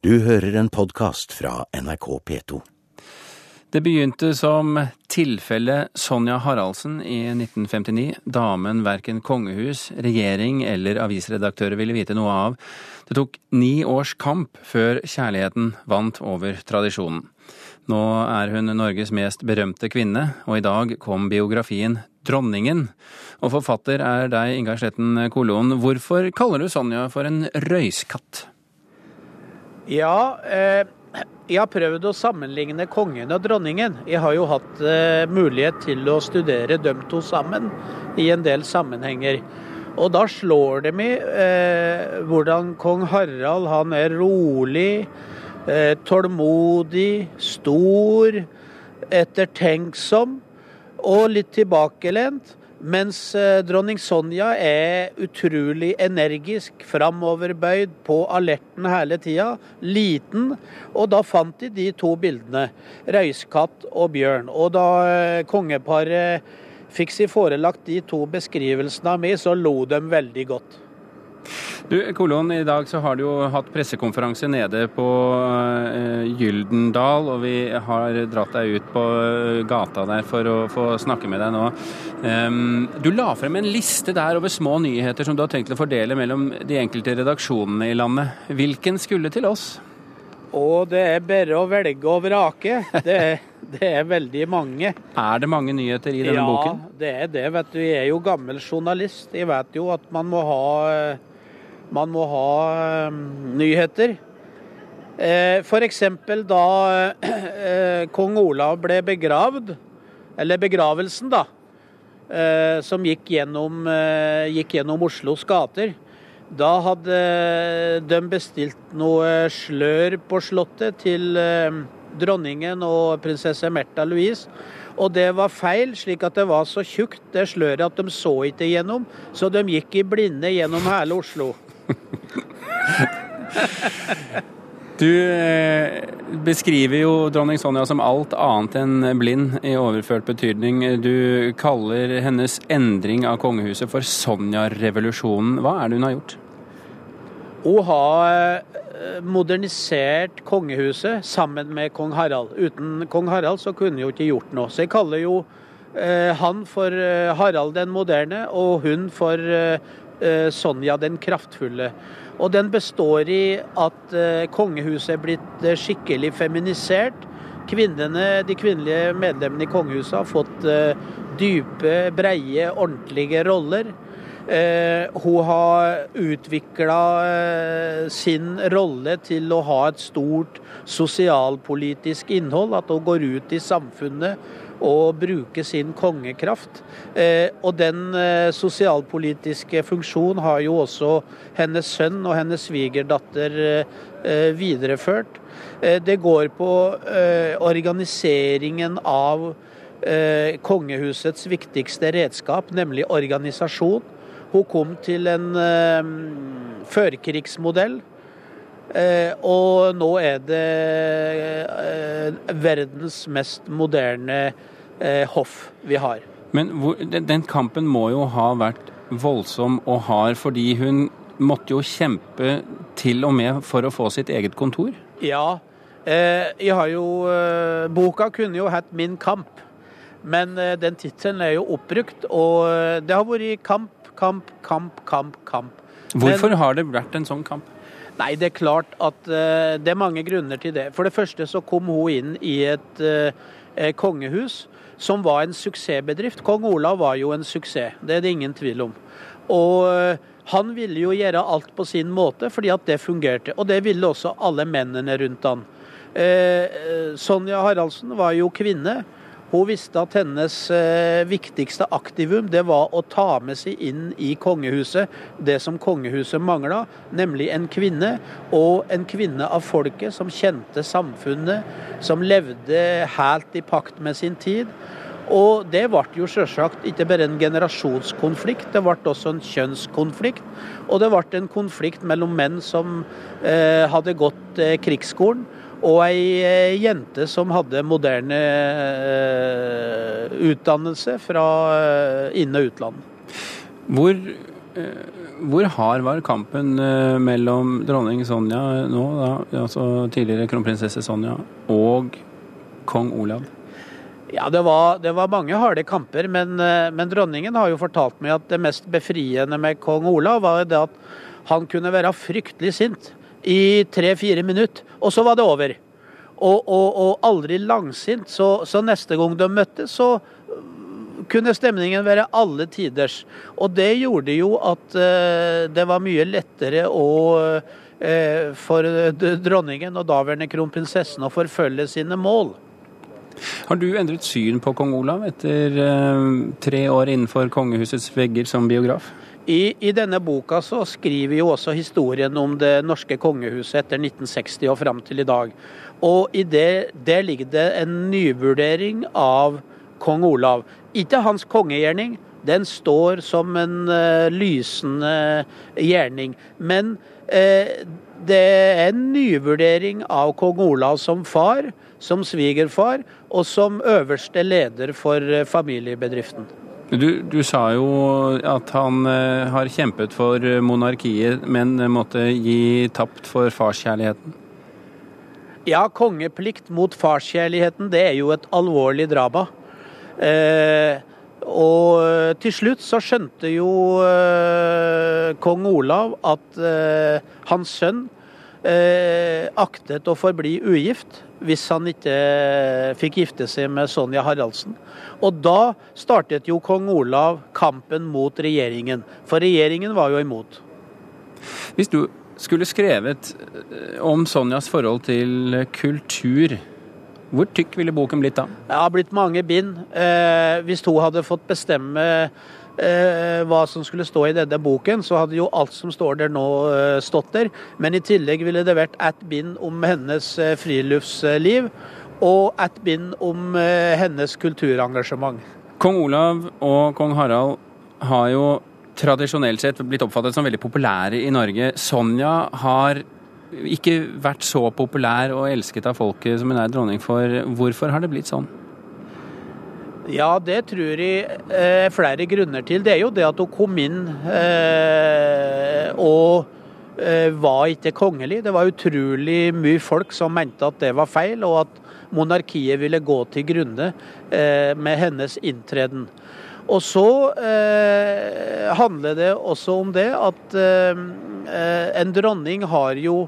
Du hører en podkast fra NRK P2. Det begynte som tilfellet Sonja Haraldsen i 1959. Damen verken kongehus, regjering eller avisredaktører ville vite noe av. Det tok ni års kamp før kjærligheten vant over tradisjonen. Nå er hun Norges mest berømte kvinne, og i dag kom biografien Dronningen. Og forfatter er deg, Ingar Sletten Kolon. Hvorfor kaller du Sonja for en røyskatt? Ja, eh, jeg har prøvd å sammenligne kongen og dronningen. Jeg har jo hatt eh, mulighet til å studere dem to sammen i en del sammenhenger. Og da slår det meg eh, hvordan kong Harald han er rolig, eh, tålmodig, stor, ettertenksom og litt tilbakelent. Mens eh, dronning Sonja er utrolig energisk, framoverbøyd, på alerten hele tida. Liten. Og da fant de de to bildene, røyskatt og bjørn. Og da eh, kongeparet fikk seg forelagt de to beskrivelsene av meg, så lo de veldig godt. Du, Kolon, I dag så har du jo hatt pressekonferanse nede på uh, Gyldendal, og vi har dratt deg ut på eh, gata der for å få snakke med deg nå. Um, du la frem en liste der over små nyheter som du har tenkt å fordele mellom de enkelte redaksjonene i landet. Hvilken skulle til oss? Og det er bare å velge og vrake. Det er, det er veldig mange. Er det mange nyheter i denne ja, boken? Ja, det er det. vet du. Jeg er jo gammel journalist. Jeg vet jo at man må ha man må ha um, nyheter. Eh, F.eks. da eh, kong Olav ble begravd, eller begravelsen, da, eh, som gikk gjennom, gikk gjennom Oslos gater. Da hadde de bestilt noe slør på Slottet til dronningen og prinsesse Märtha Louise. Og det var feil, slik at det var så tjukt det sløret at de så ikke gjennom. Så de gikk i blinde gjennom hele Oslo. Du eh, beskriver jo dronning Sonja som alt annet enn blind i overført betydning. Du kaller hennes endring av kongehuset for Sonja-revolusjonen. Hva er det hun har gjort? Hun har eh, modernisert kongehuset sammen med kong Harald. Uten kong Harald så kunne hun ikke gjort noe. Så jeg kaller jo eh, han for Harald den moderne, og hun for Sonja den kraftfulle. Og den består i at eh, kongehuset er blitt eh, skikkelig feminisert. Kvinnene, de kvinnelige medlemmene i kongehuset har fått eh, dype, breie, ordentlige roller. Hun har utvikla sin rolle til å ha et stort sosialpolitisk innhold. At hun går ut i samfunnet og bruke sin kongekraft. Eh, og den eh, sosialpolitiske funksjonen har jo også hennes sønn og hennes svigerdatter eh, videreført. Det går på organiseringen av kongehusets viktigste redskap, nemlig organisasjon. Hun kom til en førkrigsmodell. Og nå er det verdens mest moderne eh, hoff vi har. Men den, kampen må jo ha vært voldsom og hard, fordi hun måtte jo kjempe til og med for å få sitt eget kontor? Ja. Eh, jeg har jo eh, Boka kunne jo hett 'Min kamp', men eh, den tittelen er jo oppbrukt. Og eh, det har vært kamp, kamp, kamp, kamp, kamp. Hvorfor men, har det vært en sånn kamp? Nei, det er klart at uh, det er mange grunner til det. For det første så kom hun inn i et uh, kongehus som var en suksessbedrift. Kong Olav var jo en suksess, det er det ingen tvil om. Og eh, han ville jo gjøre alt på sin måte, fordi at det fungerte. Og det ville også alle mennene rundt han. Eh, eh, Sonja Haraldsen var jo kvinne. Hun visste at hennes viktigste aktivum det var å ta med seg inn i kongehuset det som kongehuset mangla, nemlig en kvinne. Og en kvinne av folket som kjente samfunnet, som levde helt i pakt med sin tid. Og det ble jo selvsagt ikke bare en generasjonskonflikt, det ble også en kjønnskonflikt. Og det ble en konflikt mellom menn som eh, hadde gått eh, krigsskolen, og ei eh, jente som hadde moderne eh, utdannelse fra eh, inn- og utland. Hvor, Hvor hard var kampen mellom dronning Sonja nå, da, altså tidligere kronprinsesse Sonja, og kong Olav? Ja, det var, det var mange harde kamper, men, men, dronningen har jo fortalt meg at det mest befriende med kong Olav var det at han kunne være fryktelig sint i tre-fire minutter, og så var det over. Og, og, og aldri langsint. Så, så, neste gang de møttes, så kunne stemningen være alle tiders. Og det gjorde jo at uh, det var mye lettere å uh, for dronningen og daværende kronprinsessen å forfølge sine mål. Har du endret syn på kong Olav etter uh, tre år innenfor kongehusets vegger som biograf? I, I, denne boka så skriver jo også historien om det norske kongehuset etter 1960 og fram til i dag. Og i det, det ligger det en nyvurdering av kong Olav. Ikke hans kongegjerning, den står som en uh, lysende gjerning. Men uh, det er en nyvurdering av kong Olav som far, som svigerfar og som øverste leder for uh, familiebedriften. Du, du, sa jo at han har kjempet for monarkiet, men måtte gi tapt for farskjærligheten? Ja, kongeplikt mot farskjærligheten, det er jo et alvorlig drama. Eh, og til slutt så skjønte jo eh, kong Olav at eh, hans sønn eh, aktet å forbli ugift hvis han ikke fikk gifte seg med Sonja Haraldsen. Og da startet jo kong Olav kampen mot regjeringen, for regjeringen var jo imot. Hvis du skulle skrevet om Sonjas forhold til kultur, hvor tykk ville boken blitt da? Det har blitt mange bind. Eh, hvis hun hadde fått bestemme eh, hva som skulle stå i denne boken, så hadde jo alt som står der nå eh, stått der. Men i tillegg ville det vært ett bind om hennes eh, friluftsliv, og ett bind om eh, hennes kulturengasjement. Kong Olav og kong Harald har jo tradisjonelt sett blitt oppfattet som veldig populære i Norge. Sonja har ikke vært så populær og elsket av folket som hun er dronning for. Hvorfor har det blitt sånn? Ja, det tror jeg eh, flere grunner til. Det er jo det at hun kom inn eh, og eh, var ikke kongelig. Det var utrolig mye folk som mente at det var feil, og at monarkiet ville gå til grunne eh, med hennes inntreden. Og så eh, handler det også om det at eh, en dronning har jo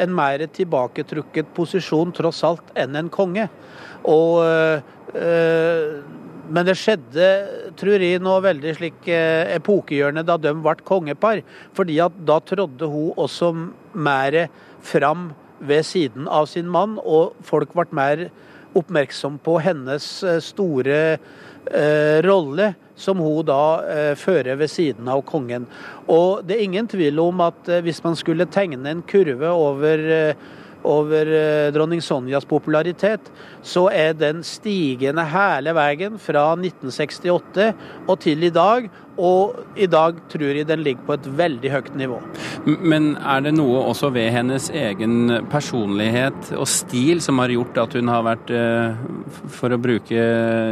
en mer tilbaketrukket posisjon tross alt enn en konge. Og, øh, men det skjedde, tror jeg, noe veldig slik øh, epokegjørende da de ble kongepar. fordi at da trådde hun også mer fram ved siden av sin mann, og folk ble mer oppmerksom på hennes store eh, rolle som hun da eh, fører ved siden av kongen. Og det er ingen tvil om at eh, hvis man skulle tegne en kurve over eh, over eh, dronning Sonjas popularitet, så er den stigende hele veien fra 1968 og til i dag. Og i dag tror jeg den ligger på et veldig høyt nivå. Men er det noe også ved hennes egen personlighet og stil som har gjort at hun har vært, eh, for å bruke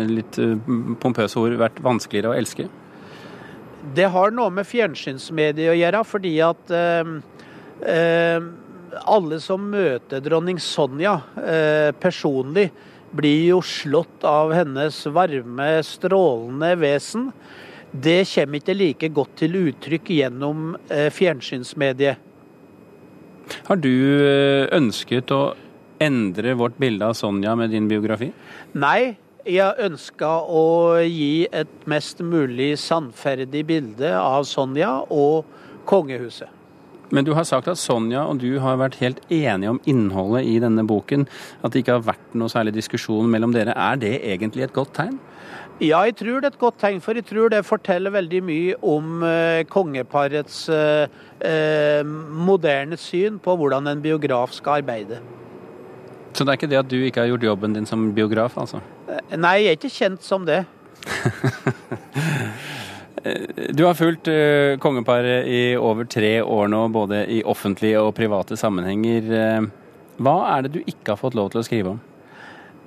litt eh, pompøse ord, vært vanskeligere å elske? Det har noe med fjernsynsmediet å gjøre, fordi at øh, øh, alle som møter dronning Sonja eh, personlig, blir jo slått av hennes varme, strålende vesen. Det kommer ikke like godt til uttrykk gjennom eh, fjernsynsmediet. Har du eh, ønsket å endre vårt bilde av Sonja med din biografi? Nei, jeg ønska å gi et mest mulig sannferdig bilde av Sonja og kongehuset. Men du har sagt at Sonja og du har vært helt enige om innholdet i denne boken. At det ikke har vært noe særlig diskusjon mellom dere. Er det egentlig et godt tegn? Ja, jeg tror det er et godt tegn, for jeg tror det forteller veldig mye om eh, kongeparets eh, uh, moderne syn på hvordan en biograf skal arbeide. Så det er ikke det at du ikke har gjort jobben din som biograf, altså? Nei, jeg er ikke kjent som det. Eh, du har fulgt uh, kongeparet i over tre år nå, både i offentlige og private sammenhenger. Uh, hva er det du ikke har fått lov til å skrive om?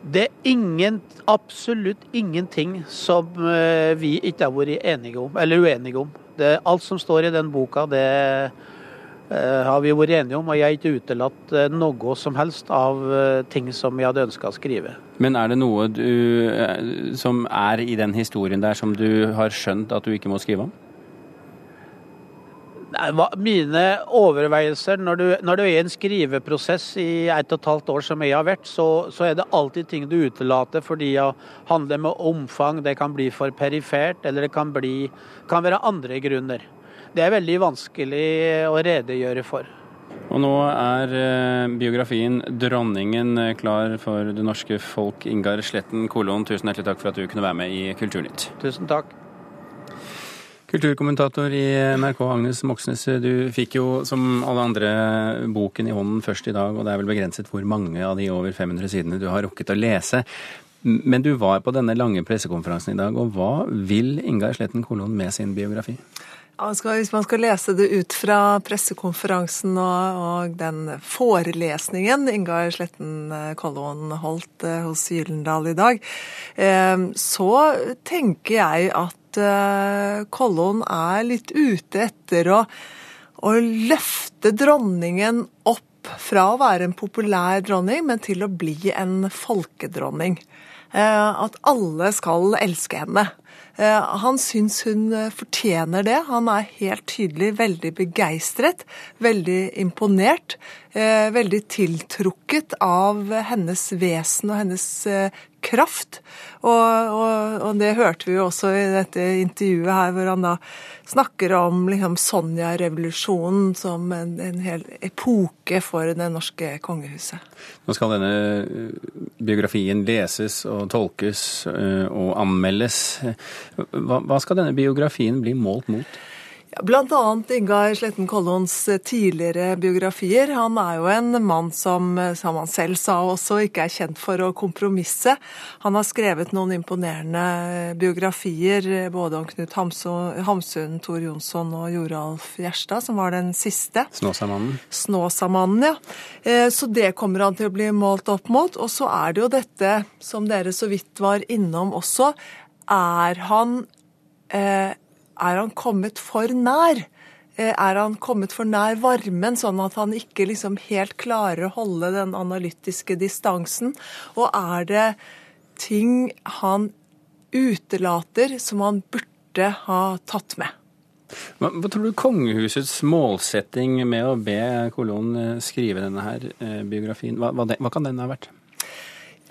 Det er ingen, absolutt ingenting som uh, vi ikke har vært enige om, eller uenige om. Det, alt som står i den boka, det eh, har vi vært enige om, og jeg har ikke utelatt eh, noe som helst av eh, ting som jeg hadde ønska å skrive. Men er det noe du, eh, som er i den historien der som du har skjønt at du ikke må skrive om? Nei, Mine overveielser når du, når du er i en skriveprosess i et og et halvt år som jeg har vært, så, så er det alltid ting du utelater fordi det handler med omfang, det kan bli for perifert, eller det kan, bli, kan være andre grunner. Det er veldig vanskelig å redegjøre for. Og nå er eh, biografien 'Dronningen' eh, klar for det norske folk. Ingar Sletten Kolon, tusen hjertelig takk for at du kunne være med i Kulturnytt. Tusen takk. Kulturkommentator i NRK, Agnes Moxnes. Du fikk jo som alle andre boken i hånden først i dag, og det er vel begrenset hvor mange av de over 500 sidene du har rukket å lese. Men du var på denne lange pressekonferansen i dag, og hva vil Ingar Sletten Kolon med sin biografi? Hvis man skal lese det ut fra pressekonferansen og, og den forelesningen Ingar Sletten eh, Kollån holdt eh, hos Gyllendal i dag, eh, så tenker jeg at eh, er litt ute etter å, å løfte dronningen opp fra å være en populær dronning, men til å bli en folkedronning. Eh, At alle skal elske henne. Eh, Han syns hun eh, fortjener det. Han er helt tydelig veldig begeistret, veldig imponert, veldig tiltrukket av hennes vesen og hennes kraft. Og, og, og det hørte vi jo også i dette intervjuet her, hvor han da snakker om liksom, Sonja-revolusjonen som en, en hel epoke for det norske kongehuset. Nå skal denne eh, biografien leses og tolkes eh, og anmeldes. Hva, hva skal denne biografien bli målt mot? Blant annet Ingar Sletten Kollons tidligere biografier. Han er jo en mann som, som han selv sa også, ikke er kjent for å kompromisse. Han har skrevet noen imponerende biografier, både om Knut Hamsun, Tor Jonsson og Joralf Gjerstad, som var den siste. Snåsamannen? Snåsamannen, ja. Eh, Så det kommer han til å bli målt opp mot. Og så er det jo dette som dere så vidt var innom også. Er han, eh, er han kommet for nær? Eh, Er han kommet for nær varmen, sånn at han ikke liksom helt klarer å holde den analytiske distansen? Og er det ting han utelater som han burde ha tatt med? Hva, hva tror du kongehusets målsetting med å be Kolon eh, skrive denne her eh, biografien, hva, hva, det, hva kan den ha vært?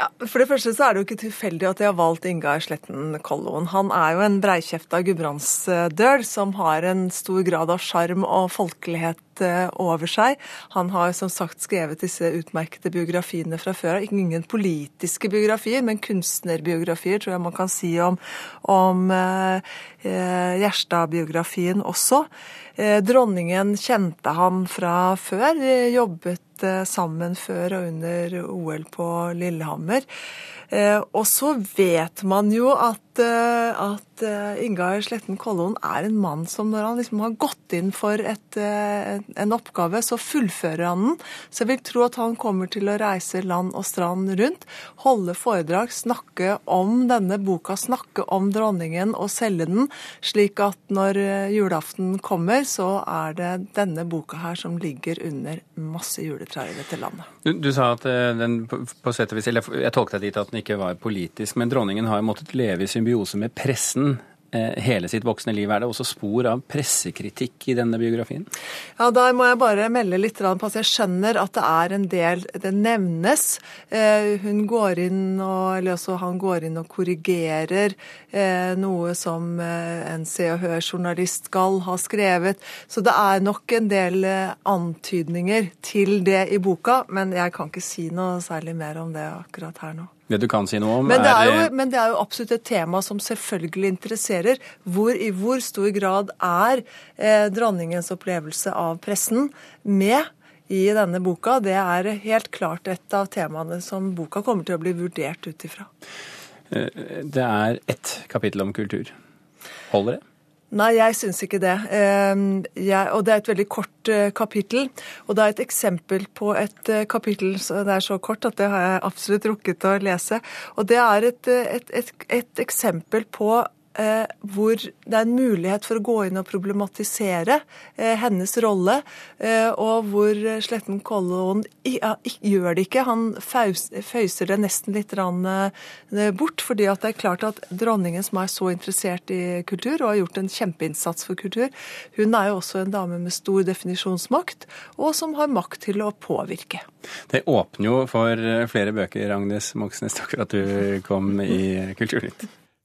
Ja, For det første så er det jo ikke tilfeldig at de har valgt Ingar Sletten Kolloen. Han er jo en breikjefta gudbrandsdøl som har en stor grad av sjarm og folkelighet eh, over seg. Han har som sagt skrevet disse utmerkede biografiene fra før av. Ingen politiske biografier, men kunstnerbiografier tror jeg man kan si om, om eh, eh, Gjerstad-biografien også. Eh, dronningen kjente han fra før. De jobbet eh, sammen før og under OL på Lillehammer. Eh, og så vet man jo at, at eh, Ingar Sletten Kollon er en mann som når han liksom har gått inn for et, eh, en oppgave, så fullfører han den. Så jeg vil tro at han kommer til å reise land og strand rundt, holde foredrag, snakke om denne boka, snakke om dronningen og selge den, slik at når eh, julaften kommer, så er det denne boka her som ligger under masse juletrær i dette landet. Du, du sa at eh, den på, sett og vis, eller jeg tolket deg dit at den ikke var politisk, men dronningen har måttet leve i symbiose med pressen hele sitt voksne liv. Er det også spor av pressekritikk i denne biografien? Ja, Der må jeg bare melde litt på at jeg skjønner at det er en del Det nevnes. Eh, Hun går inn og, eller også han går inn og korrigerer eh, noe som eh, en Se og Hør-journalist skal ha skrevet. Så det er nok en del eh, antydninger til det i boka, men jeg kan ikke si noe særlig mer om det akkurat her nå. Det du kan si noe om, Men det, er jo, men det er jo absolutt et tema som selvfølgelig interesserer. Hvor, I hvor stor grad er eh, dronningens opplevelse av pressen med i denne boka? Det er helt klart et av temaene som boka kommer til å bli vurdert ut ifra. eh, det er ett kapittel om kultur. Holder det? Nei, jeg syns ikke det. Eh, Jeg, og det er et veldig kort eh, kapittel. Og det er et eksempel på et eh, kapittel Det er så kort at det har jeg absolutt rukket å lese. Og det er et, eh, et, et, et eksempel på eh, hvor det er en mulighet for å gå inn og problematisere eh, hennes rolle, eh, og hvor Sletten Kolloen ja, gjør det ikke. Han føyser det nesten litt bort, fordi det er klart at dronningen som er så interessert i kultur, og har gjort en kjempeinnsats for kultur, hun er jo også en dame med stor definisjonsmakt, og som har makt til å påvirke. Det åpner jo for flere bøker, Agnes Moxnes. Takk for at du kom i Kulturnytt.